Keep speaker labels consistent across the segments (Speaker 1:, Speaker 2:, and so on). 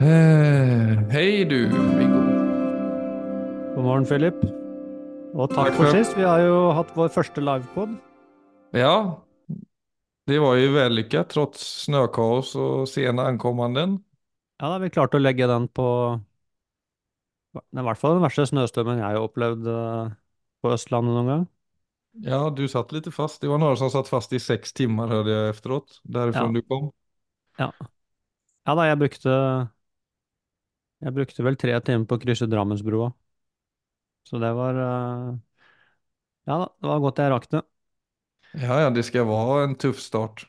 Speaker 1: Eh, hej du, Viggo.
Speaker 2: God morgen, Philip. Og takk
Speaker 1: Takk
Speaker 2: for sist. Vi har jo hatt vår første livepod.
Speaker 1: Ja, det var jo vellykket trots snøkaos og sena ankommanden.
Speaker 2: Ja, da vi klart å legge den på i hvert fall den verste snøstormen jeg har opplevd eh, på Østlandet noen gang.
Speaker 1: Ja, du satt litt fast. Det var noen som satt fast i seks timer, hørte jeg efteråt, derfra
Speaker 2: Ja.
Speaker 1: du kom.
Speaker 2: Ja. ja da, jeg brukte Jeg brukte vel tre timer på å krysse Drammensbrua. Så det var eh, Ja da, det var godt jeg rakk det.
Speaker 1: Ja, ja, det ska vara en tuff start.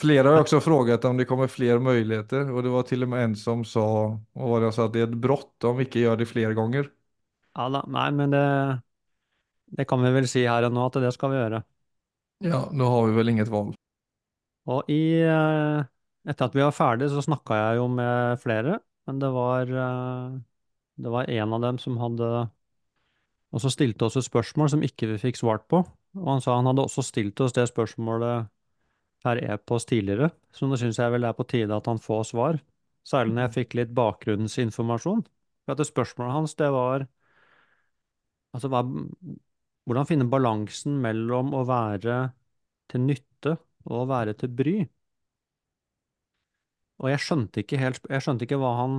Speaker 1: Flera har också frågat om det kommer fler möjligheter och det var till och med en som sa, vad var det jag sa, att det är ett brott om vi inte gör det fler gånger.
Speaker 2: Ja da, nei, men det Det kan vi vel si her og nå at det skal vi gjøre.
Speaker 1: Ja, nå har vi väl inget val.
Speaker 2: Og i eh, Etter at vi var ferdig, så snakka jeg jo med flere, men det var eh, Det var en av dem som hadde Og så stilte oss et spørsmål som ikke vi fikk svart på. Og han sa han hadde også stilt oss det spørsmålet per e-post tidligere, så nå syns jeg vel det er på tide at han får svar. Særlig når jeg fikk litt bakgrunnsinformasjon. For at det spørsmålet hans, det var altså hva, hvordan finne balansen mellom å være til nytte og å være til bry. Og jeg skjønte ikke helt, jeg skjønte ikke hva han,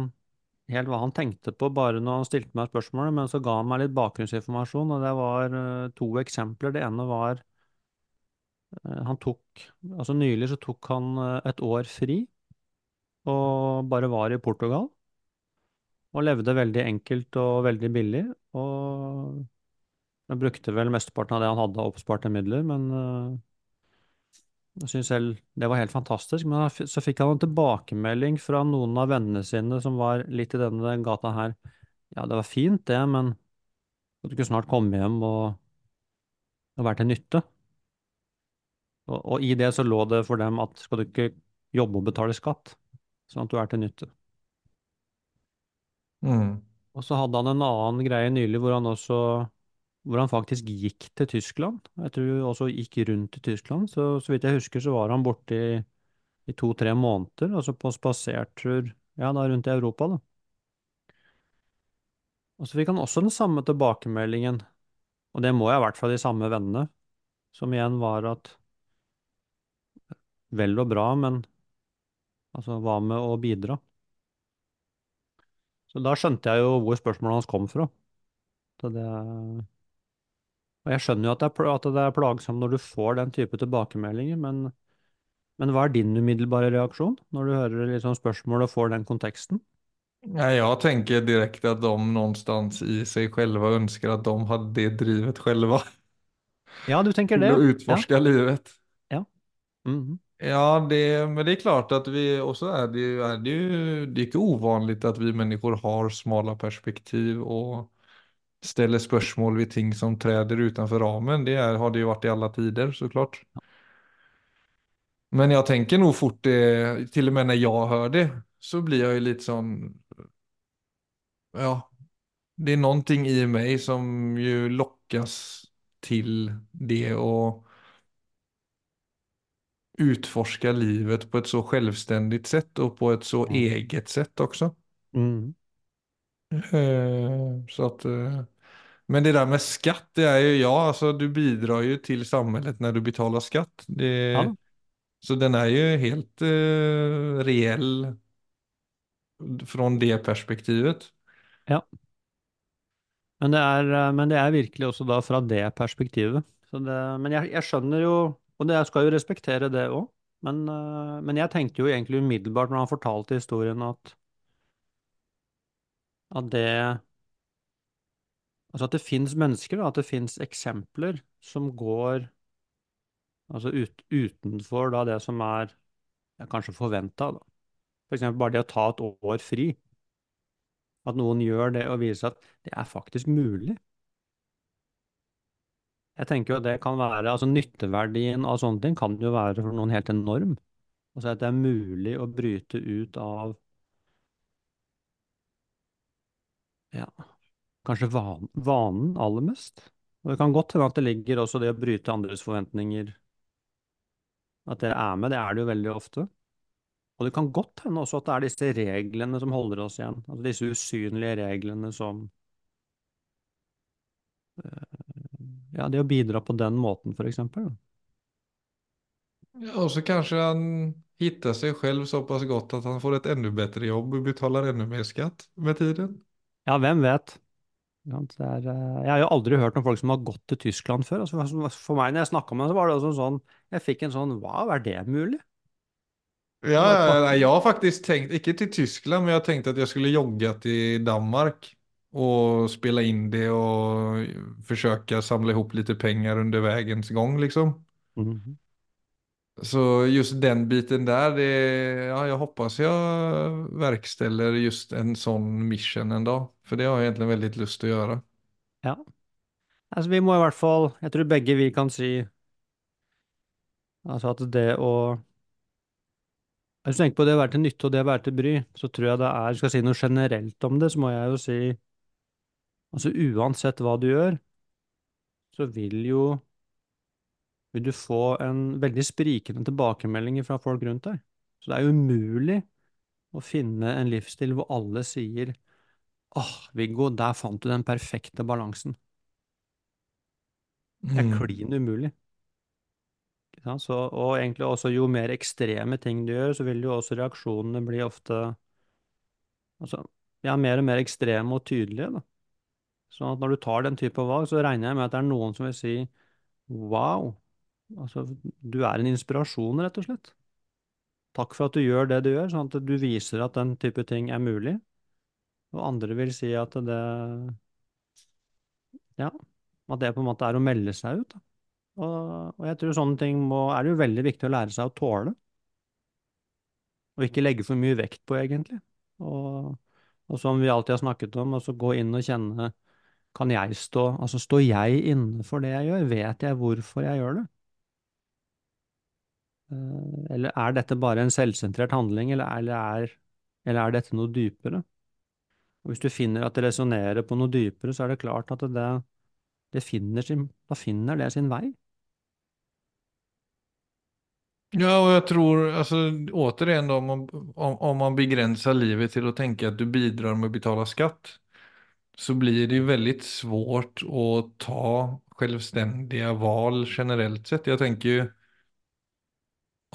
Speaker 2: helt hva han tenkte på bare når han stilte meg spørsmålet, men så ga han meg litt bakgrunnsinformasjon, og det var eh, to eksempler. Det ene var eh, han tok, altså nylig så tok han eh, et år fri, og bare var i Portugal, og levde veldig enkelt og veldig billig, og brukte vel mesteparten av det han hadde av oppsparte midler, men jeg synes selv det var helt fantastisk. Men så fikk han en tilbakemelding fra noen av vennene sine som var litt i denne gata her. Ja, det var fint det, men at du kunne snart komme hjem og, og være til nytte. Og, og i det så lå det for dem at skal du ikke jobbe og betale skatt, sånn at du er til nytte.
Speaker 1: Mm.
Speaker 2: Og så hadde han en annen greie nylig hvor han også hvor han faktisk gikk til Tyskland. Jeg tror også gikk rundt i Tyskland. Så, så vidt jeg husker, så var han borte i, i to-tre måneder, altså på spasertur ja, da rundt i Europa, da. Og så fikk han også den samme tilbakemeldingen, og det må jeg ha vært fra de samme vennene, som igjen var at vel og bra, men altså hva med å bidra? Så da skjønte jeg jo hvor spørsmålet hans kom fra. Så det Og jeg skjønner jo at det, er, at det er plagsomt når du får den type tilbakemeldinger, men, men hva er din umiddelbare reaksjon når du hører liksom spørsmål og får den konteksten?
Speaker 1: Ja, jag tänker direkt att de någonstans i sig själva önskar att de hade det drivet själva.
Speaker 2: Ja, du tenker det?
Speaker 1: Att
Speaker 2: Ja.
Speaker 1: livet.
Speaker 2: Ja. Mm -hmm.
Speaker 1: Ja, det, men det är klart att vi, och så är det ju, är det ju, det är inte ovanligt att vi människor har smala perspektiv och ställer spørsmål vid ting som träder utanför ramen. Det är, har det ju varit i alla tider såklart. Men jag tänker nog fort det, till och med när jag hör det, så blir jag ju lite sånn ja, det är någonting i mig som ju lockas till det och utforska livet på ett så självständigt sätt och på ett så
Speaker 2: Mm.
Speaker 1: eget sätt också.
Speaker 2: Mm.
Speaker 1: Eh, Så att, eh, men det där med skatt, det är ju, ja, alltså du bidrar ju till samhället när du betalar skatt. Det,
Speaker 2: Ja.
Speaker 1: så den är ju helt eh, reell från det perspektivet.
Speaker 2: Men det er, eh, men det er virkelig også da fra det perspektivet. Så det, men jeg, jeg skjønner jo, og det, jeg skal jo respektere det òg, men, eh, men jeg tenkte jo egentlig umiddelbart når han fortalte historien at, at det Altså at det fins mennesker, da, at det fins eksempler som går altså ut, utenfor da det som er ja, kanskje forventa. For eksempel bare det å ta et år fri. At noen gjør det og viser at det er faktisk mulig. Jeg tenker jo at det kan være, altså Nytteverdien av sånne ting kan jo være for noen helt enorm. Altså at det er mulig å bryte ut av ja, kanskje van, vanen aller mest. Og det kan godt hende at det ligger også det å bryte andres forventninger At det er med, det er det jo veldig ofte. Og det kan godt hende også at det er disse reglene som holder oss igjen. Altså disse usynlige reglene som Ja, det å bidra på den måten, for eksempel.
Speaker 1: Ja, og så kanskje han hittar seg selv såpass godt at han får et enda bedre jobb og betaler enda mer skatt med tiden.
Speaker 2: Ja, hvem vet? Er, eh, jeg har jo aldri hørt om folk som har gått til Tyskland før. Altså, for meg, når jeg snakka med dem, så var det også sånn Jeg fikk en sånn Wow, er det mulig?
Speaker 1: Ja, jeg har faktisk tenkt, ikke til Tyskland, men jeg har tenkt at jeg skulle jogge til Danmark og spille inn det forsøke å samle ihop lite penger under veiens gang, liksom.
Speaker 2: Mhm.
Speaker 1: Så just den biten der, det, ja, jeg hoppas jeg verksteller just en sånn mission en dag. För det har jeg egentlig veldig lyst til å gjøre.
Speaker 2: Ja. Altså, vi må i hvert fall Jeg tror begge vi kan si altså at det å Hvis du tenker på det å være til nytte og det å være til bry, så tror jeg det er Skal jeg si noe generelt om det, så må jeg jo si Altså uansett hva du gjør, så vil jo Vil du få en veldig sprikende tilbakemeldinger fra folk rundt deg. Så det er jo umulig å finne en livsstil hvor alle sier åh, Viggo, der fant du den perfekte balansen. Det er
Speaker 1: Mm.
Speaker 2: klin umulig. Så, og egentlig også jo mer ekstreme ting du gjør, så vil jo også reaksjonene bli ofte altså, ja, mer og mer ekstreme og tydelige. Da. Sånn at når du tar den type valg, så regner jeg med at det er noen som vil si wow, altså du er en inspirasjon, rett og slett. Takk for at du gjør det du gjør, sånn at du viser at den type ting er mulig. Og andre vil si at det ja, at det på en måte er å melde seg ut. Og, og jeg tror sånne ting må, er det jo veldig viktig å lære seg å tåle. Og ikke legge for mye vekt på, egentlig. Og, og som vi alltid har snakket om, altså gå inn og kjenne Kan jeg stå Altså, står jeg inne for det jeg gjør? Vet jeg hvorfor jeg gjør det? Eh, Eller er dette bare en selvsentrert handling, eller, eller, er, eller er dette noe dypere? Og hvis du finner at det resonnerer på noe dypere, så er det klart at det, det finner sin, da finner det sin vei.
Speaker 1: Ja, og jeg tror, altså, återigen da, om man, om, om man begrenser livet til å tenke at du bidrar med å betale skatt, så blir det jo veldig svårt å ta selvstendige val generelt sett. Jeg tenker jo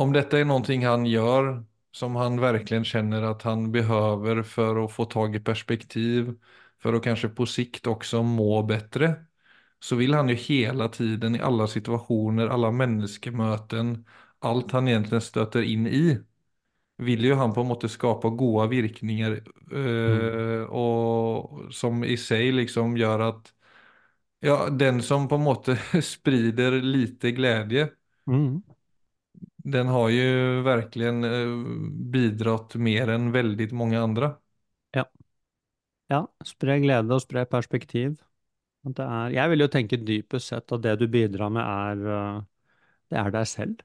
Speaker 1: om dette er noe han gör som han verkligen känner att han behöver för att få tag i perspektiv, för att kanske på sikt också må bättre, så vill han ju hela tiden i alla situationer, alla menneskemøten, alt han egentlig støter in i, vil jo han på en måte skapa gode virkninger eh, och som i seg liksom gjør at ja, den som på en måte sprider lite glede,
Speaker 2: Mm.
Speaker 1: Den har ju verkligen eh, bidratt mer än väldigt många andra.
Speaker 2: Ja. Ja, spre glede og spre perspektiv. Er, jeg vil jo tenke dypest sett at det du bidrar med, er, eh, det er deg selv.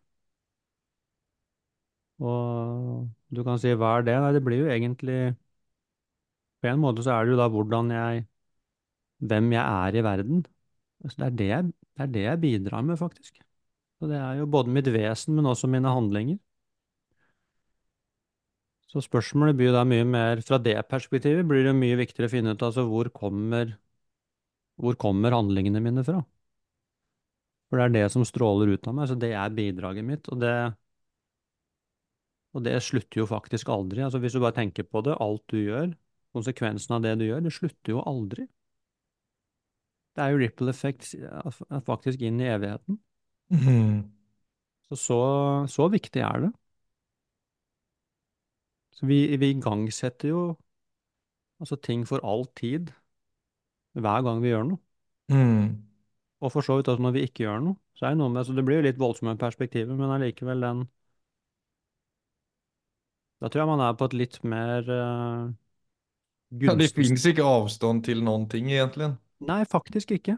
Speaker 2: Og du kan si hva er det? Nei, det blir jo egentlig På en måte så er det jo da hvordan jeg Hvem jeg er i verden. Altså, det er det det er det jeg bidrar med, faktisk. Så det er jo både mitt vesen, men også mine handlinger. Så spørsmålet blir jo da mye mer Fra det perspektivet blir det mye viktigere å finne ut altså hvor kommer hvor kommer handlingene mine fra? For det er det som stråler ut av meg, så det er bidraget mitt, og det og det slutter jo faktisk aldri. Altså hvis du bare tenker på det, alt du gjør, konsekvensen av det du gjør, det slutter jo aldri. Det er jo ripple effect faktisk inn i evigheten.
Speaker 1: Mm.
Speaker 2: Så, så så viktig er det. Så vi, vi igangsetter jo altså ting for all tid hver gang vi gjør noe.
Speaker 1: Mm.
Speaker 2: Og for så vidt også når vi ikke gjør noe. Så er det noe med, så det blir jo litt voldsomme perspektiver, men allikevel den Da tror jeg man er på et litt mer uh,
Speaker 1: Ja, det fins ikke avstånd til noen ting, egentlig?
Speaker 2: Nei, faktisk ikke.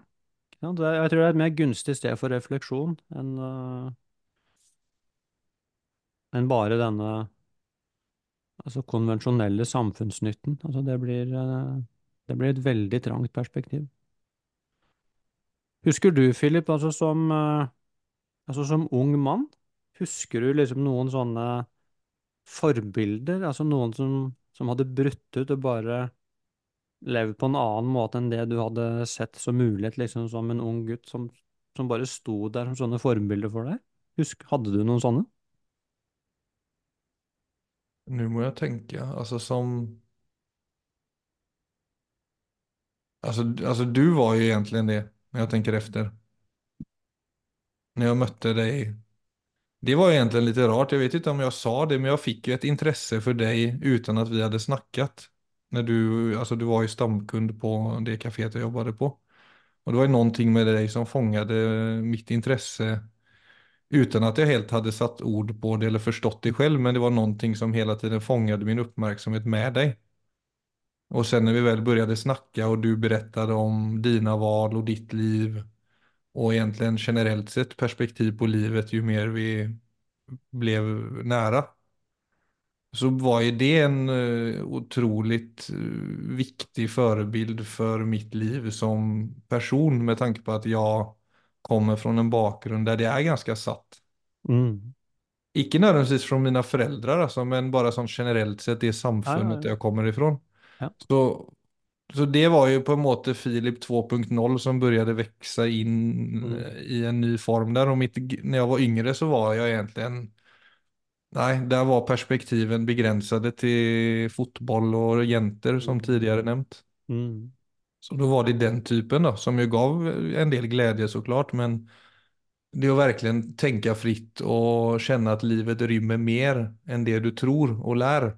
Speaker 2: Det er- Jeg tror det er et mer gunstig sted for refleksjon enn uh, enn bare denne altså konvensjonelle samfunnsnytten. Altså det blir, uh, det blir et veldig trangt perspektiv. Husker du, Philip, altså som, uh, altså som ung mann, husker du liksom noen sånne forbilder, altså noen som, som hadde brutt ut og bare levd på en annen måte enn det du hadde sett som mulighet, liksom som en ung gutt som, som bare sto der som sånne forbilder for deg? Husk, hadde du noen sånne?
Speaker 1: Nå må jeg tenke, altså som... altså, altså, du var jo egentlig det, når jeg tenker efter. Når jeg møtte deg Det var egentlig litt rart, jeg vet ikke om jeg sa det, men jeg fikk jo et interesse for deg uten at vi hadde snackat. När du, alltså du var ju stamkund på det kaféet jag jobbade på. Och det var ju någonting med dig som fångade mitt intresse utan att jag helt hade satt ord på det eller förstått det själv, men det var någonting som hela tiden fångade min uppmärksamhet med dig. Och sen när vi väl började snacka och du berättade om dina val och ditt liv och egentligen generellt sett perspektiv på livet ju mer vi blev nära. Så var ju det en eh, otroligt eh, viktig förebild för mitt liv som person med tanke på at jeg kommer fra en bakgrund der det er ganske satt.
Speaker 2: Mm.
Speaker 1: Ikke nødvendigvis fra mine föräldrar alltså, men bare sånn generellt sett det
Speaker 2: Ja, ja,
Speaker 1: samfunnet
Speaker 2: ja.
Speaker 1: jeg kommer ifrån.
Speaker 2: Ja.
Speaker 1: Så, så det var jo på en måte Filip 2.0 som började växa in
Speaker 2: Mm.
Speaker 1: eh, i en ny form der. Og mitt, når jeg var yngre så var jeg egentlig egentligen, nej, där var perspektiven begränsade till fotboll och jenter som
Speaker 2: tidligere
Speaker 1: tidigare nämnt.
Speaker 2: Mm.
Speaker 1: Så då var det den typen då, som ju gav en del glädje såklart, men det är att verkligen tänka fritt och känna att livet rymmer mer än det du tror och lär.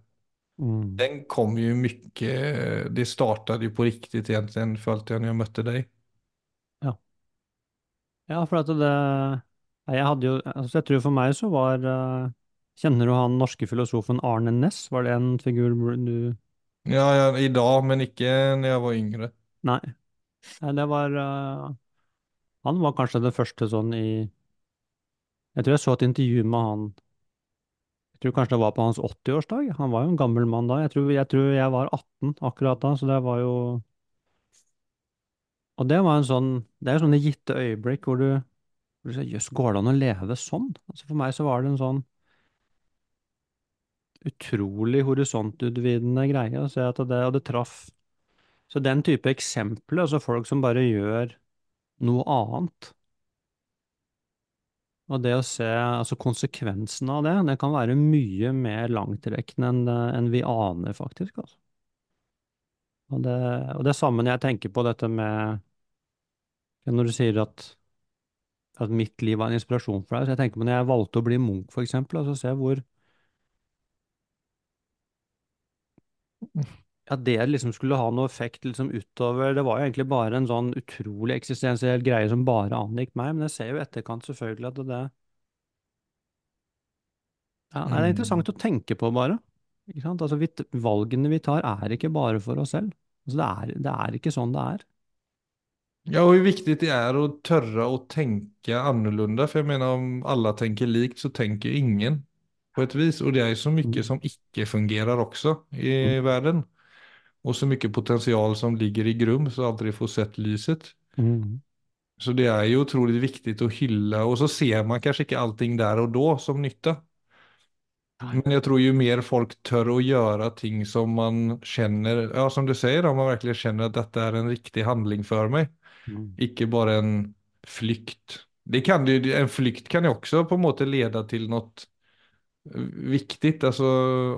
Speaker 2: Mm.
Speaker 1: Den kom ju mycket, det startade ju på riktigt egentligen følte jag när jag mötte dig.
Speaker 2: Ja. Ja, for at det Nei, jeg hadde jo Altså, jeg tror for meg så var eh, Kjenner du han norske filosofen Arne Næss? Var det en figur du
Speaker 1: Ja, ja, dag, men ikke når jeg var yngre.
Speaker 2: Nei. Nei, det var uh, Han var kanskje det første sånn i Jeg tror jeg så et intervju med han Jeg tror kanskje det var på hans 80-årsdag. Han var jo en gammel mann da. Jeg tror, jeg tror jeg var 18 akkurat da, så det var jo Og det var en sånn Det er jo sånne gitte øyeblikk hvor du hvor du sier jøss, går det an å leve sånn? Altså For meg så var det en sånn utrolig horisontutvidende greie å se at det, og det traff. Så den type eksempler, altså folk som bare gjør noe annet, og det å se altså konsekvensen av det, det kan være mye mer langtrekkende enn enn vi aner, faktisk. altså. Og det, og det samme når jeg tenker på dette med Når du sier at, at mitt liv var en inspirasjon for deg, så jeg tenker på når jeg valgte å bli munk, for eksempel, altså se hvor Ja, det liksom skulle ha noe effekt liksom utover Det var jo egentlig bare en sånn utrolig eksistensiell greie som bare angikk meg, men jeg ser jo i etterkant selvfølgelig at det ja, Det er interessant å tenke på, bare. Ikke sant? Altså, vi, valgene vi tar, er ikke bare for oss selv. Altså, det er, det er ikke sånn det er.
Speaker 1: Ja, og hvor viktig det er å tørre å tenke annorlunda. For jeg mener, om alle tenker likt så tenker ingen på ett vis. Och det är så mycket
Speaker 2: Mm.
Speaker 1: som ikke fungerar också i
Speaker 2: Mm.
Speaker 1: världen. Och så mycket potential som ligger i grum så aldrig får sett lyset.
Speaker 2: Mm.
Speaker 1: Så det är ju otroligt viktigt att hylla och så ser man kanske inte allting där och då som nytta. Men jag tror ju mer folk tør att göra ting som man känner, ja som du säger, om man verkligen känner att detta är en riktig handling för mig.
Speaker 2: Mm.
Speaker 1: Ikke bare en flykt. Det kan ju- en flykt kan ju också på en måte leda till något viktigt. Alltså,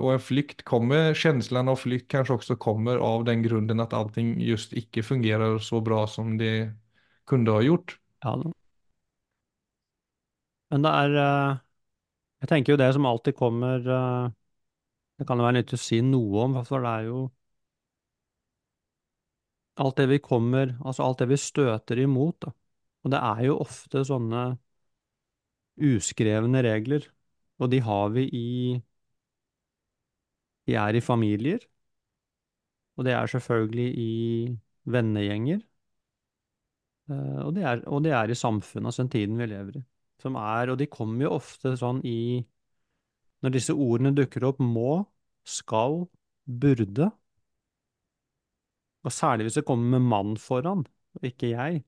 Speaker 1: och en flykt kommer, känslan av flykt kanske också kommer av den grunden att allting just icke fungerar så bra som det kunde ha gjort.
Speaker 2: Ja. Men det er eh, Jeg tenker jo det som alltid kommer eh, Det kan jo være nyttig å si noe om, for det er jo alt det vi kommer Altså alt det vi støter imot, da. Og det er jo ofte sånne uskrevne regler, og de har vi i De er i familier, og det er selvfølgelig i vennegjenger, eh, og det er, og det er i samfunnet, altså den tiden vi lever i. Som er, og de kommer jo ofte sånn i Når disse ordene dukker opp, må, skal, burde, og særlig hvis det kommer med mann foran, og ikke jeg.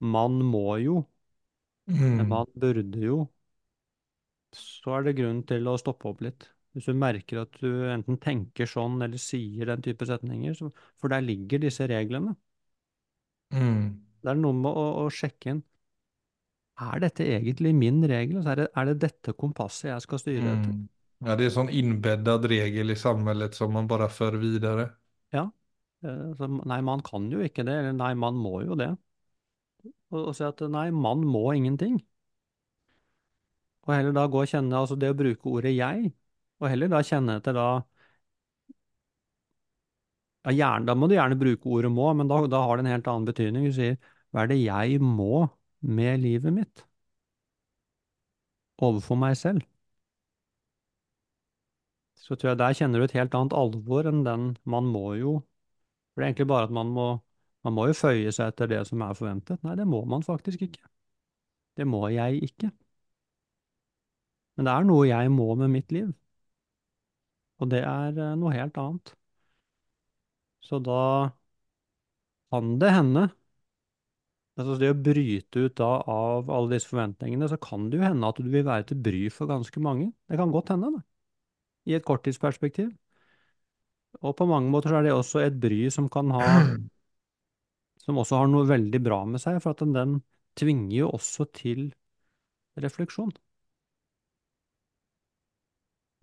Speaker 2: Man må jo,
Speaker 1: Mm.
Speaker 2: man burde jo. Så er det grunn til å stoppe opp litt. Hvis du merker at du enten tenker sånn eller sier den type setninger, så, for der ligger disse reglene.
Speaker 1: Mm.
Speaker 2: Det er noe med å, å sjekke inn Er dette egentlig min regel? Altså, er det, er det dette kompasset jeg skal styre etter?
Speaker 1: Mm. Ja, det er sånn innbeddet regel i samfunnet som man bare fører videre.
Speaker 2: Ja. Eh, Så, nei, man kan jo ikke det, eller nei, man må jo det. Og, og si at nei, man må ingenting. Og heller da gå og kjenne, altså det å bruke ordet jeg, og heller da kjenne etter da ja, gjerne, Da må du gjerne bruke ordet må, men da, da har det en helt annen betydning. Du sier hva er det jeg må med livet mitt? Overfor meg selv. Så tror jeg der kjenner du et helt annet alvor enn den man må jo. For det er egentlig bare at man må, man må jo føye seg etter det som er forventet. Nei, det må man faktisk ikke. Det må jeg ikke. Men det er noe jeg må med mitt liv. Og det er eh, noe helt annet. Så da kan det hende Altså det å bryte ut da av alle disse forventningene, så kan det jo hende at du vil være til bry for ganske mange. Det kan godt hende, det. I et korttidsperspektiv. Og på mange måter så er det også et bry som kan ha Som også har noe veldig bra med seg, for at den, den tvinger jo også til refleksjon.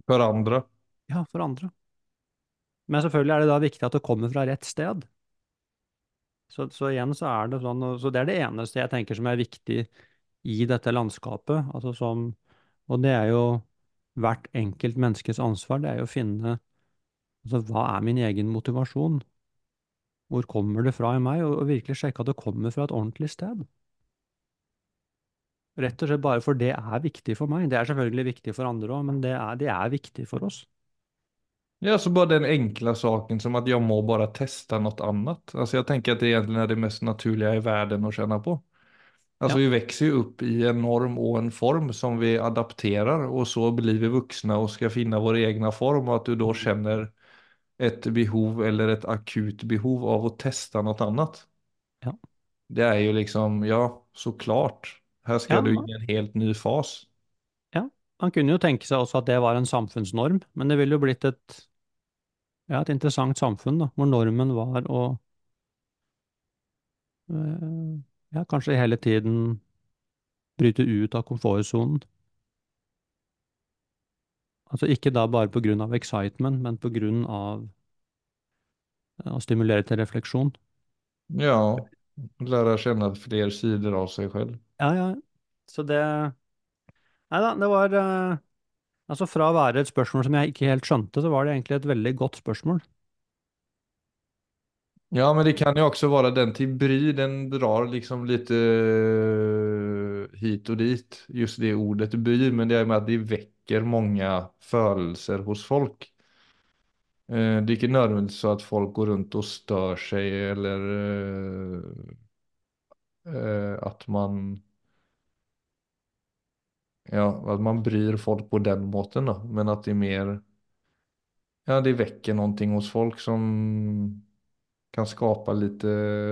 Speaker 1: För andre.
Speaker 2: Ja, for andre. Men selvfølgelig er det da viktig at det kommer fra rett sted. Så, så igjen så er det sånn, så det er det eneste jeg tenker som er viktig i dette landskapet, altså som, og det er jo hvert enkelt menneskes ansvar, det er jo å finne, altså hva er min egen motivasjon? Hvor kommer det fra i meg? Og, og virkelig sjekke at det kommer fra et ordentlig sted. Rett og slett bare for det er viktig for meg. Det er selvfølgelig viktig for andre òg, men det er, det er viktig for oss.
Speaker 1: Ja, så bare den enkla saken som at jeg må bare teste noe annet. Altså, jeg tenker at det egentlig er det mest naturlige i verden å kjenne på. Altså,
Speaker 2: Ja.
Speaker 1: vi vokser jo opp i en norm og en form som vi adapterer, og så blir vi voksne og skal finne vår egen form og at du da kjenner et behov eller et akut behov av å teste noe annet.
Speaker 2: Ja.
Speaker 1: Det er jo liksom, ja, såklart. Här skal
Speaker 2: Ja.
Speaker 1: du i en helt ny fas.
Speaker 2: Ja, man kunne jo tenke seg også at det var en samfunnsnorm, men det ville jo blitt et, ja, et interessant samfunn, da, hvor normen var å eh, ja, kanskje hele tiden bryte ut av komfortsonen. Altså ikke da bare på grunn av excitement, men på grunn av eh, å stimulere til refleksjon.
Speaker 1: Ja, lära kjenne flere sider av seg selv.
Speaker 2: Ja, ja. Så det Nei da, det var eh, Altså fra å være et spørsmål som jeg ikke helt skjønte, så var det egentlig et veldig godt spørsmål.
Speaker 1: Ja, men det kan jo også være den til bry, den drar liksom lite eh, hit og dit, just det ordet bry, men det er med at det vekker mange følelser hos folk. Eh, Det är inte nödvändigtvis så att folk går runt och stör sig eller eh, eh, att man ja, att man bryr folk på den måten då, men att det är mer ja, det väcker någonting hos folk som kan skapa lite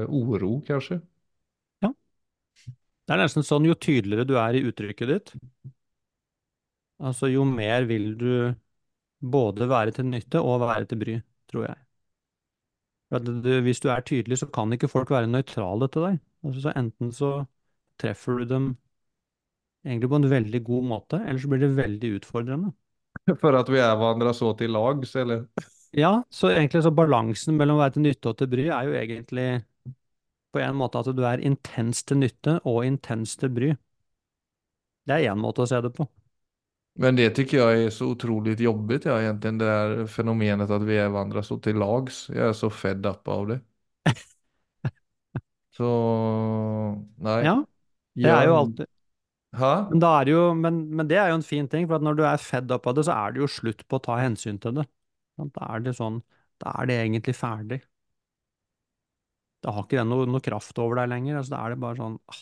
Speaker 1: oro kanske.
Speaker 2: Det er nesten sånn jo tydeligere du er i uttrykket ditt, altså jo mer vil du både være til nytte og være til bry, tror jeg. Du, hvis du er tydelig, så kan ikke folk være nøytrale til deg. Altså, så enten så treffer du dem egentlig på en veldig god måte, eller så blir det veldig utfordrende.
Speaker 1: For at vi er hverandre så til lags eller?
Speaker 2: Ja, så egentlig så balansen mellom å være til nytte og til bry er jo egentlig på en måte at du er intens til nytte og intens til bry. Det er én måte å se det på.
Speaker 1: Men det tycker jag är så otroligt jobbigt ja, egentligen det där fenomenet att vi är varandra så till lags. Jag är så fed up av det. Så nej.
Speaker 2: Ja, det er jo alltid
Speaker 1: Hæ?
Speaker 2: Men, da er det jo, men, men det er jo en fin ting, for at når du er fed up av det, så er det jo slutt på å ta hensyn til det. Da er det sånn, da er det egentlig ferdig. Da har ikke det noe, noe kraft over deg lenger. Altså, da er det bare sånn ah,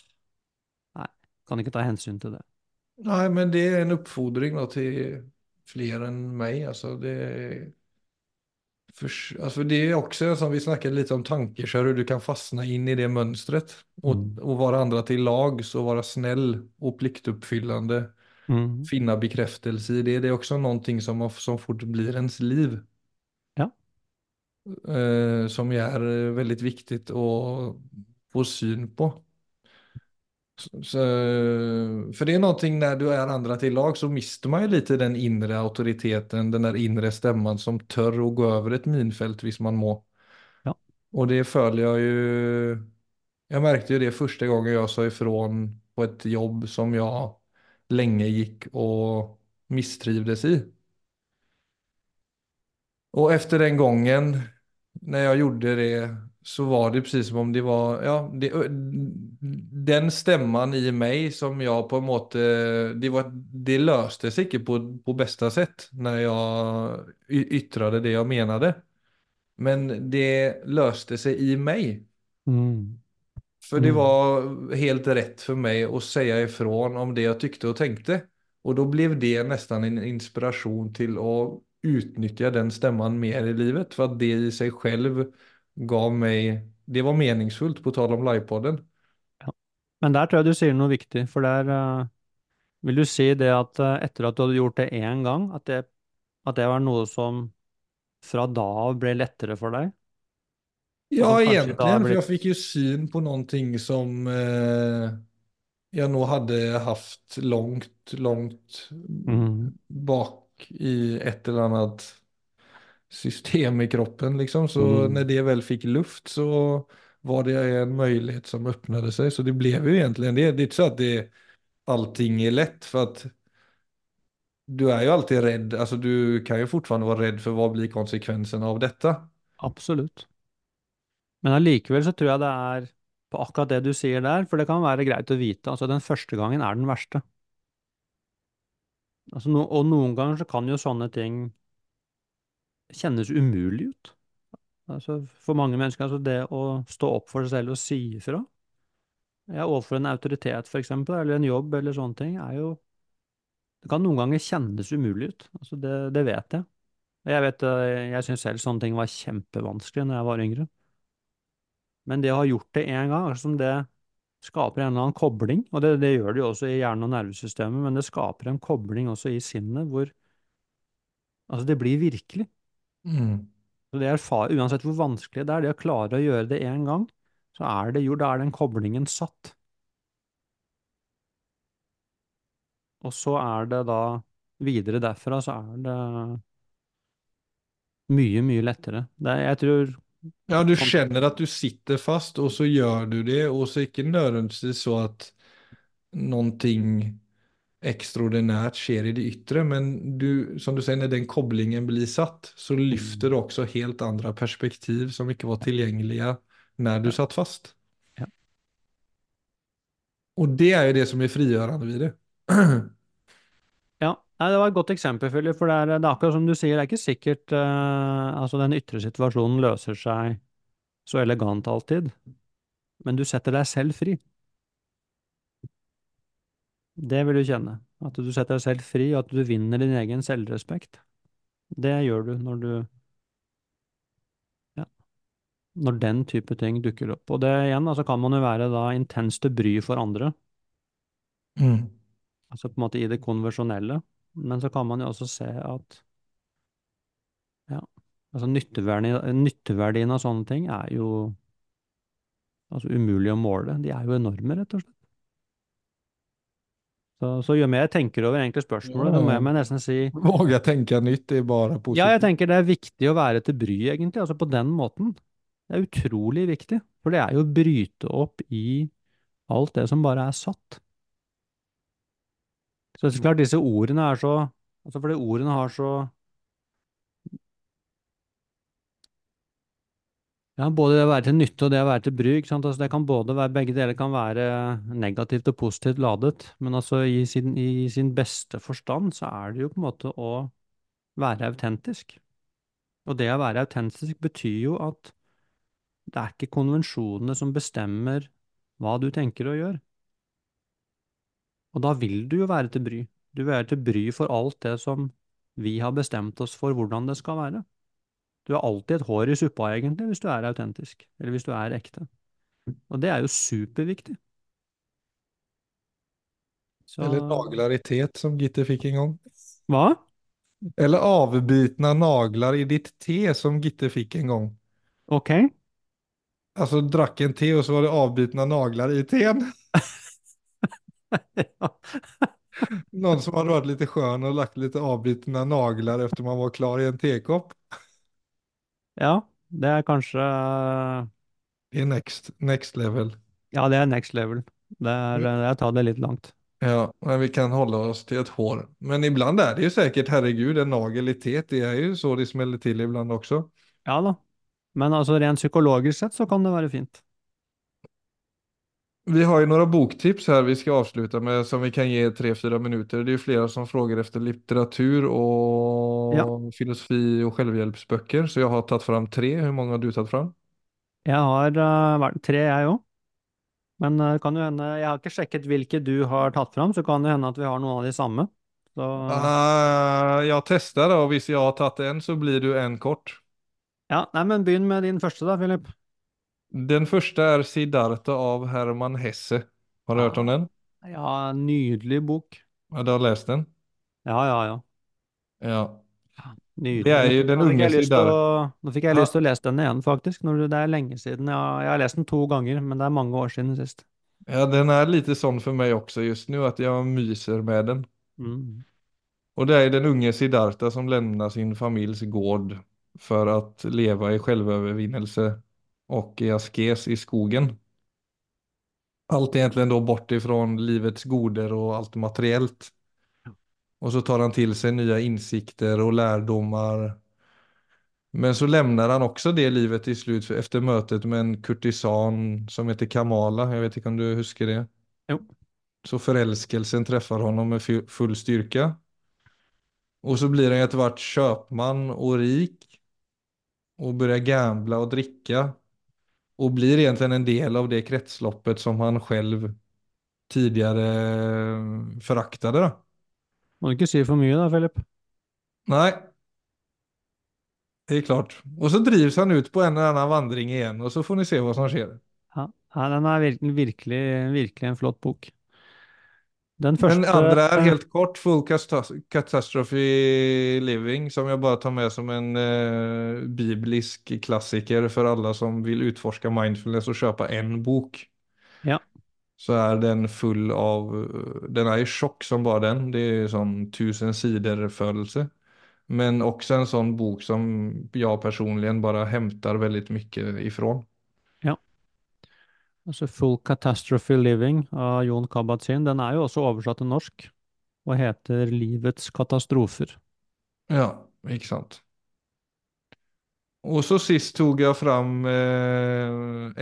Speaker 2: Nei, kan ikke ta hensyn til det.
Speaker 1: Nej, men det er en oppfordring da, til flere enn meg. Altså, det, for, altså det er også som vi snakket litt om tankekör, hur du kan fastne inn i det mønsteret. Og,
Speaker 2: Mm.
Speaker 1: och vara andra till lags og være snill og pliktoppfyllende.
Speaker 2: Mm.
Speaker 1: Finne bekreftelse i det. Det er også noe som, som fort blir ens liv.
Speaker 2: Ja.
Speaker 1: Uh, som er veldig viktig å få syn på. Så, för det är någonting när du är andra till lag så mister man ju lite den inre auktoriteten, den där inre stämman som tør att gå över ett minfält hvis man må.
Speaker 2: Ja.
Speaker 1: Och det följer jag ju, jag märkte ju det första gången jag sa ifrån på ett jobb som jag länge gick och misstrivdes i. Och efter den gången, när jag gjorde det, så var det precis som om det var, ja, det, den stämman i mig som jag på en måte, det, var, det löste sig inte på, på bästa sätt när jag y- yttrade det jag menade. Men det löste sig i mig.
Speaker 2: Mm.
Speaker 1: För det
Speaker 2: Mm.
Speaker 1: var helt rätt för mig att säga ifrån om det jag tyckte och tänkte. Och då blev det nästan en inspiration till att utnyttja den stämman mer i livet. För att det i sig själv gav meg det var meningsfullt på tal om livepodden.
Speaker 2: Men der tror jeg du sier noe viktig, for der uh, vil du si det at uh, etter at du hadde gjort det én gang, at det, at det var noe som fra da av ble lettere for deg?
Speaker 1: Ja,
Speaker 2: egentlig, blitt... for
Speaker 1: jeg fikk
Speaker 2: blitt
Speaker 1: jag fick ju syn på någonting som eh, jeg nå hadde haft langt, langt
Speaker 2: mm.
Speaker 1: bak i et eller annat system i kroppen liksom. Så
Speaker 2: Mm.
Speaker 1: når det vel fikk luft så var det en mulighet som öppnade seg. Så det ble jo egentlig det. Det er ikke så at det, allting er lett, for at du er jo alltid redd. Alltså du kan jo fortsatt være redd for hva blir konsekvensen av dette.
Speaker 2: Absolutt. Men allikevel så tror jeg det er på akkurat det du sier der, for det kan være greit å vite. Altså, den første gangen er den verste. Altså, no, og noen ganger så kan jo sånne ting kjennes umulig ut. Altså, for mange mennesker, altså det å stå opp for seg selv og si ifra, ja, overfor en autoritet for eksempel, eller en jobb eller sånne ting, er jo Det kan noen ganger kjennes umulig ut. Altså, det, det vet jeg. Jeg vet, eh, jeg syns selv sånne ting var kjempevanskelig når jeg var yngre. Men det å ha gjort det én gang, altså det skaper en eller annen kobling, og det, det gjør det jo også i hjernen og nervesystemet, men det skaper en kobling også i sinnet hvor Altså, det blir virkelig.
Speaker 1: Mm.
Speaker 2: Det erfar, uansett hvor vanskelig det er, det å klare å gjøre det én gang, så er det jo, da er den koblingen satt. Og så er det da videre derfra, så er det mye, mye lettere. Er, jeg tror
Speaker 1: Ja, du kjenner at du sitter fast og så gjør du det og så ikke nødvendigvis så at noen att någonting skjer i det ytre, men du, som du sier, når den koblingen blir satt så lyfter du også helt andre perspektiv som ikke var tilgjengelige når du satt fast.
Speaker 2: Ja.
Speaker 1: Og det er jo det som er frigjørende ved det.
Speaker 2: Ja, det var et godt eksempel, Philip, for det er, det er akkurat som du sier, det er ikke sikkert uh, altså den ytre situasjonen løser seg så elegant alltid, men du setter deg selv fri. Det vil du kjenne, at du setter deg selv fri, og at du vinner din egen selvrespekt. Det gjør du når du ja, når den type ting dukker opp. Og det igjen, altså kan man jo være da intenst til bry for andre,
Speaker 1: Mm.
Speaker 2: altså på en måte i det konvensjonelle, men så kan man jo også se at ja, altså nytteverdien, nytteverdien av sånne ting er jo altså umulig å måle. De er jo enorme, rett og slett. Så, så jo mer jeg tenker over egentlig spørsmålet, det må jeg nesten si
Speaker 1: Våger jeg tenke nytt, det er
Speaker 2: bare
Speaker 1: positivt.
Speaker 2: Ja, jeg tenker det er viktig å være til bry, egentlig, altså på den måten. Det er utrolig viktig, for det er jo å bryte opp i alt det som bare er satt. Så det er klart disse ordene er så Altså fordi ordene har så Ja, både det å være til nytte og det å være til bruk. Altså det kan både være Begge deler kan være negativt og positivt ladet, men altså i sin, i sin beste forstand så er det jo på en måte å være autentisk. Og det å være autentisk betyr jo at det er ikke konvensjonene som bestemmer hva du tenker og gjør. Og da vil du jo være til bry. Du vil være til bry for alt det som vi har bestemt oss for hvordan det skal være. Du har alltid et hår i suppa, egentlig, hvis du er autentisk, eller hvis du er ekte. Og det er jo superviktig. Så
Speaker 1: Eller tet som Gitte fikk en gang.
Speaker 2: Hva?
Speaker 1: Eller avbitne nagler i ditt te som Gitte fikk en gang.
Speaker 2: Ok.
Speaker 1: Altså drakk en te og så var det avbitne nagler i teen. Noen som hadde vært litt skjønn og lagt litt avbitne nagler efter man var klar i en tekopp.
Speaker 2: Ja, det er kanskje
Speaker 1: är next, next level.
Speaker 2: Ja, det er next level. Det er, det tar det litt langt.
Speaker 1: Ja, men vi kan holde oss til et hår. Men ibland er det jo sikkert, herregud, en nagel i. Det er jo så de smeller til ibland også.
Speaker 2: Ja da. Men altså rent psykologisk sett så kan det være fint.
Speaker 1: Vi har ju några boktips här vi ska avsluta med som vi kan ge tre, fyra minuter. Det är ju flera som frågar efter litteratur och
Speaker 2: Ja.
Speaker 1: filosofi och självhjälpsböcker. Så jag har tagit fram tre. Hur många har du tagit fram?
Speaker 2: Jeg har eh, vært tre, jeg òg. Men eh, kan jo hende Jeg har ikke sjekket hvilke du har tatt fram, så kan det hende at vi har noen av de samme. Så
Speaker 1: Ah, jag testar og hvis jeg har tatt en så blir du en kort.
Speaker 2: ja, nei, men begynn med din første, da, Philip.
Speaker 1: Den første er Siddhartha av Herman Hesse. Har du hørt om den?
Speaker 2: Ja, nydelig bok.
Speaker 1: Ja, du har lest den?
Speaker 2: Ja, ja, ja.
Speaker 1: Ja.
Speaker 2: Nydelig.
Speaker 1: Det er jo den unge
Speaker 2: å- Nå fikk jeg lyst til å lese den igjen, faktisk. Når det er lenge siden. Jeg har lest den to ganger, men det er mange år siden sist.
Speaker 1: Ja, den er litt sånn for meg også just nå, at jeg myser med den.
Speaker 2: Mm.
Speaker 1: Og det er den unge Siddhartha som lämnar sin familjs gård for å leve i självövervinnelse och i askes i skogen. Allt egentligen då bort ifrån livets goder och allt materiellt. Och så tar han till sig nya insikter och lärdomar. Men så lämnar han också det livet till slut efter mötet med en kurtisan som heter Kamala. Jag vet inte om du huskar det.
Speaker 2: Jo.
Speaker 1: Så förälskelsen träffar honom med full styrka. Och så blir han ett vart köpman och rik. Och börjar gambla och dricka. Och blir egentligen en del av det kretsloppet som han själv tidigare eh, föraktade. Då.
Speaker 2: Må du ikke si for mye, da, Philip.
Speaker 1: Nej. Det är klart. Och så drivs han ut på en eller annan vandring igen och så får ni se vad som sker.
Speaker 2: Ja, den er virkelig, virkelig, virkelig en flott bok. Den første
Speaker 1: Den andre er helt kort Full Catastrophe Living som jeg bare tar med som en eh, biblisk klassiker for alle som vil utforske mindfulness og kjøpe en bok.
Speaker 2: Ja.
Speaker 1: Så er den full av, eh, den er i sjokk som bare den, det er sånn tusen sider-følelse. Men også en sånn bok som jeg personlig bare hämtar veldig mye ifrån.
Speaker 2: Altså Full Catastrophe Living av Jon Kabat-Zinn, den er jo også oversatt til norsk og heter Livets katastrofer.
Speaker 1: Ja, ikke sant. Og så sist tok jeg fram eh,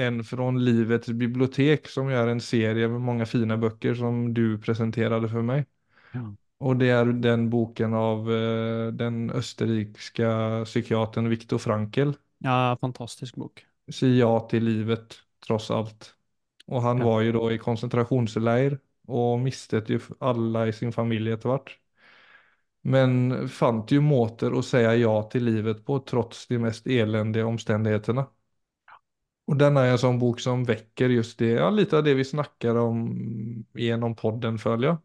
Speaker 1: en fra Livets bibliotek som gjør en serie med mange fina bøker som du presenterte for meg.
Speaker 2: Ja.
Speaker 1: Og det er den boken av eh, den østerrikske psykiateren Viktor Frankel.
Speaker 2: Ja, fantastisk bok.
Speaker 1: Si ja til livet tross allt. Och han var jo da i konsentrasjonsleir og mistet jo alle i sin familie etter hvert. Men fant jo måter å si ja til livet på trots de mest elendige omstendighetene. Og den er en sånn bok som vekker just det, ja, litt av det vi snakker om gjennom podden føler jeg.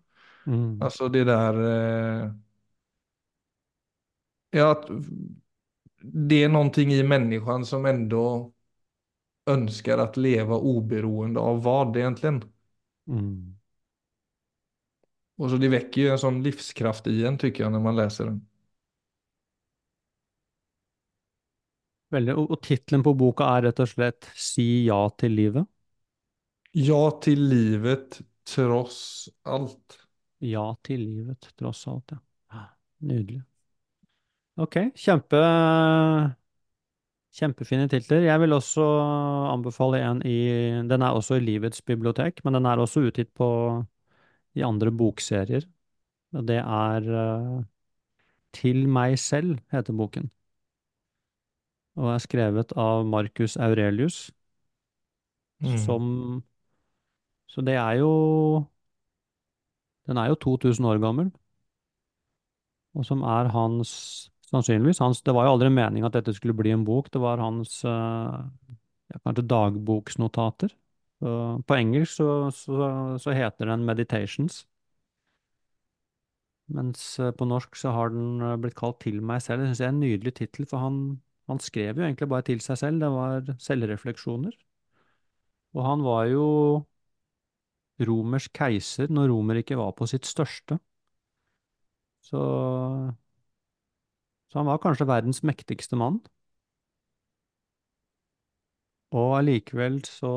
Speaker 2: Mm.
Speaker 1: Alltså det der eh, ja, at det er noe i mennesket som ändå önskar att leva oberoende av vad egentligen.
Speaker 2: Mm.
Speaker 1: Och så det väcker ju en sån livskraft i en tycker jag när man läser den.
Speaker 2: Veldig, og og tittelen på boka er rett og slett Si ja til livet.
Speaker 1: Ja til livet tross alt.
Speaker 2: Ja til livet, tross alt, ja. Nydelig. Ok, kjempe, kjempefine titler. Jeg vil også anbefale en i Den er også i Livets bibliotek, men den er også utgitt på i andre bokserier. Og det er eh, Til meg selv, heter boken. Og er skrevet av Marcus Aurelius,
Speaker 1: Mm.
Speaker 2: som Så det er jo Den er jo 2000 år gammel. Og som er hans Sannsynligvis hans Det var jo aldri meningen at dette skulle bli en bok. Det var hans eh, ja, kanskje dagboksnotater. På engelsk så, så, så heter den Meditations. Mens eh, på norsk så har den eh, blitt kalt Til meg selv. Det syns jeg er en nydelig tittel, for han, han skrev jo egentlig bare til seg selv. Det var selvrefleksjoner. Og han var jo romersk keiser når Romerriket var på sitt største. Så, så han var kanskje verdens mektigste mann. Og allikevel så,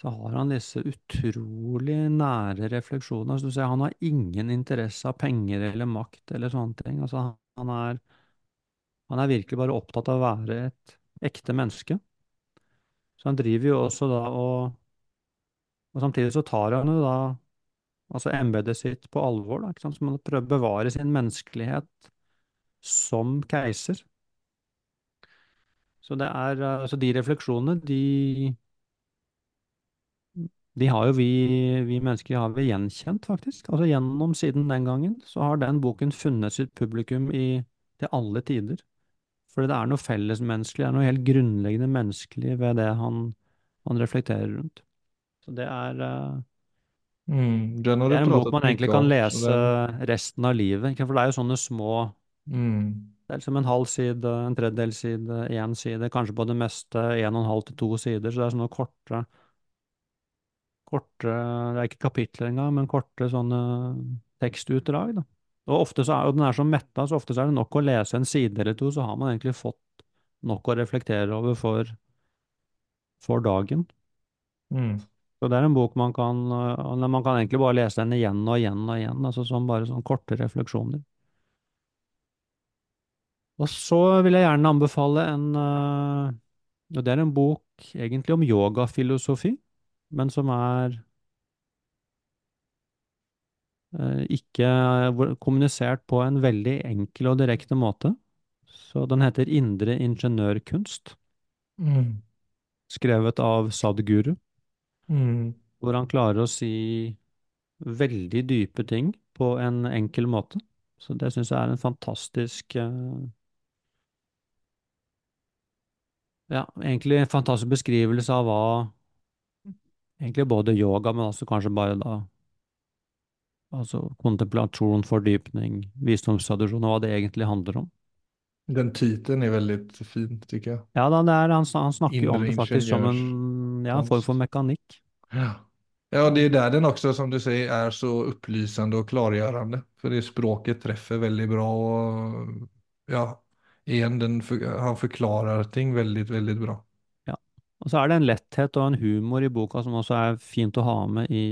Speaker 2: så har han disse utrolig nære refleksjonene. Altså, ser, han har ingen interesse av penger eller makt eller sånne ting. Altså, han er, han er virkelig bare opptatt av å være et ekte menneske. Så han driver jo også da og Og samtidig så tar han jo da altså embetet sitt på alvor, da, ikke sant? Så man prøver å bevare sin menneskelighet som keiser. Så det er, altså de refleksjonene, de, de har jo vi, vi mennesker har vi gjenkjent, faktisk. Altså gjennom siden den gangen, så har den boken funnet sitt publikum i, til alle tider. Fordi det er noe fellesmenneskelig, det er noe helt grunnleggende menneskelig ved det han, han reflekterer rundt. Så det er, uh,
Speaker 1: Mm, den har
Speaker 2: det er en bok man egentlig kan lese resten av livet. For det er jo sånne små
Speaker 1: mm,
Speaker 2: Det er liksom en halv side, en tredjedel side, én side, kanskje på det meste en og en halv til to sider. Så det er sånne korte, korte Det er ikke kapitler engang, men korte sånne tekstutdrag, da. Og ofte så er, og den er så metta, så ofte så er det nok å lese en side eller to, så har man egentlig fått nok å reflektere over for, for dagen.
Speaker 1: mm.
Speaker 2: Så det er en bok man kan Man kan egentlig bare lese den igjen og igjen og igjen, altså som bare sånn korte refleksjoner. Og så vil jeg gjerne anbefale en Og det er en bok egentlig om yogafilosofi, men som er øh, ikke kommunisert på en veldig enkel og direkte måte. Så den heter Indre ingeniørkunst,
Speaker 1: Mm.
Speaker 2: skrevet av Sadguru,
Speaker 1: Mm.
Speaker 2: hvor han klarer å si veldig dype ting på en enkel måte. Så det syns jeg er en fantastisk eh, Ja, egentlig en fantastisk beskrivelse av hva Egentlig både yoga, men også kanskje bare da Altså kontemplasjon, fordypning, visdomstradisjon, og hva det egentlig handler om.
Speaker 1: Den tittelen er veldig fin syns jeg.
Speaker 2: Ja, da, er, han, han snakker jo om det faktisk som en, ja, en form for mekanikk.
Speaker 1: Ja. ja, det er der den også, som du sier, er så opplysende og klargjørende. For det språket treffer veldig bra og ja, igen, den han forklarer ting veldig, veldig bra.
Speaker 2: Ja. Og så er det en letthet og en humor i boka som også er fint å ha med i,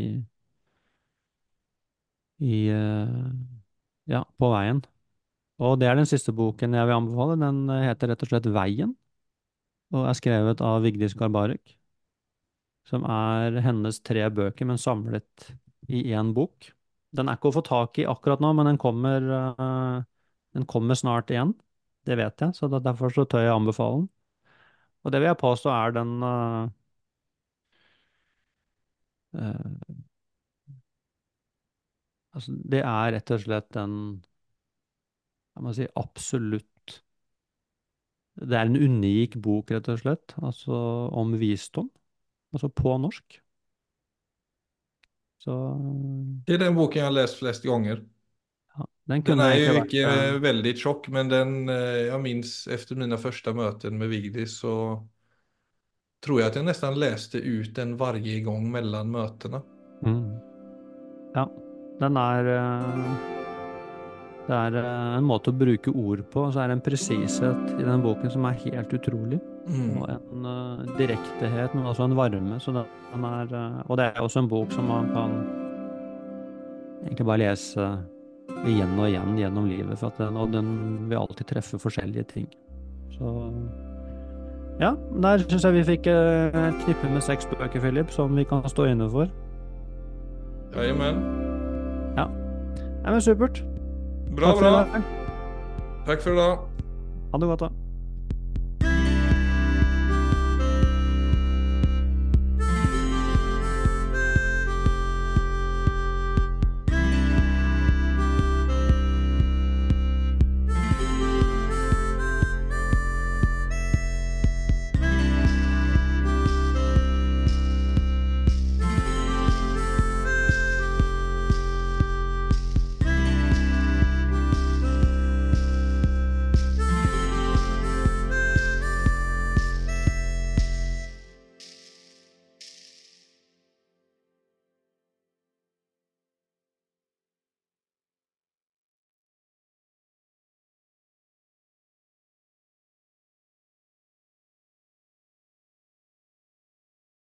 Speaker 2: i eh, ja, på veien. Og det er den siste boken jeg vil anbefale. Den heter rett og slett Veien, og er skrevet av Vigdis Garbarek. Som er hennes tre bøker, men samlet i én bok. Den er ikke å få tak i akkurat nå, men den kommer, eh, den kommer snart igjen. Det vet jeg, så derfor så tør jeg anbefale den. Og det vil jeg påstå er den uh, Altså, det er rett og slett en Jeg må si absolutt Det er en unik bok, rett og slett, altså om visdom. Altså på norsk. Så
Speaker 1: Det er den boken jeg har lest flest gånger. Den
Speaker 2: den
Speaker 1: är ju
Speaker 2: egentlig
Speaker 1: inte
Speaker 2: vært eh,
Speaker 1: väldigt tjock, men den, eh, jag minns efter mina första möten med Vigdis så tror jag att jag nästan läste ut den varje gång mellan mötena.
Speaker 2: mm. Ja, den eh, Det er eh, en måte å bruke ord på, og så er det en presishet i den boken som er helt utrolig.
Speaker 1: Mm.
Speaker 2: Og en eh, direktehet, men også en varme. Så den, den er eh, Og det er også en bok som man kan egentlig bare lese igjen og igjen gjennom livet, for at den, og den vil alltid treffe forskjellige ting. Så ja, der syns jeg vi fikk eh, et knippe med seks bøker, Philip, som vi kan stå inne for.
Speaker 1: Ja, jamen. Ja.
Speaker 2: Nei, men supert.
Speaker 1: Bra,
Speaker 2: Takk for i
Speaker 1: bra.
Speaker 2: dag.
Speaker 1: Tack för idag.
Speaker 2: Ha det godt, da.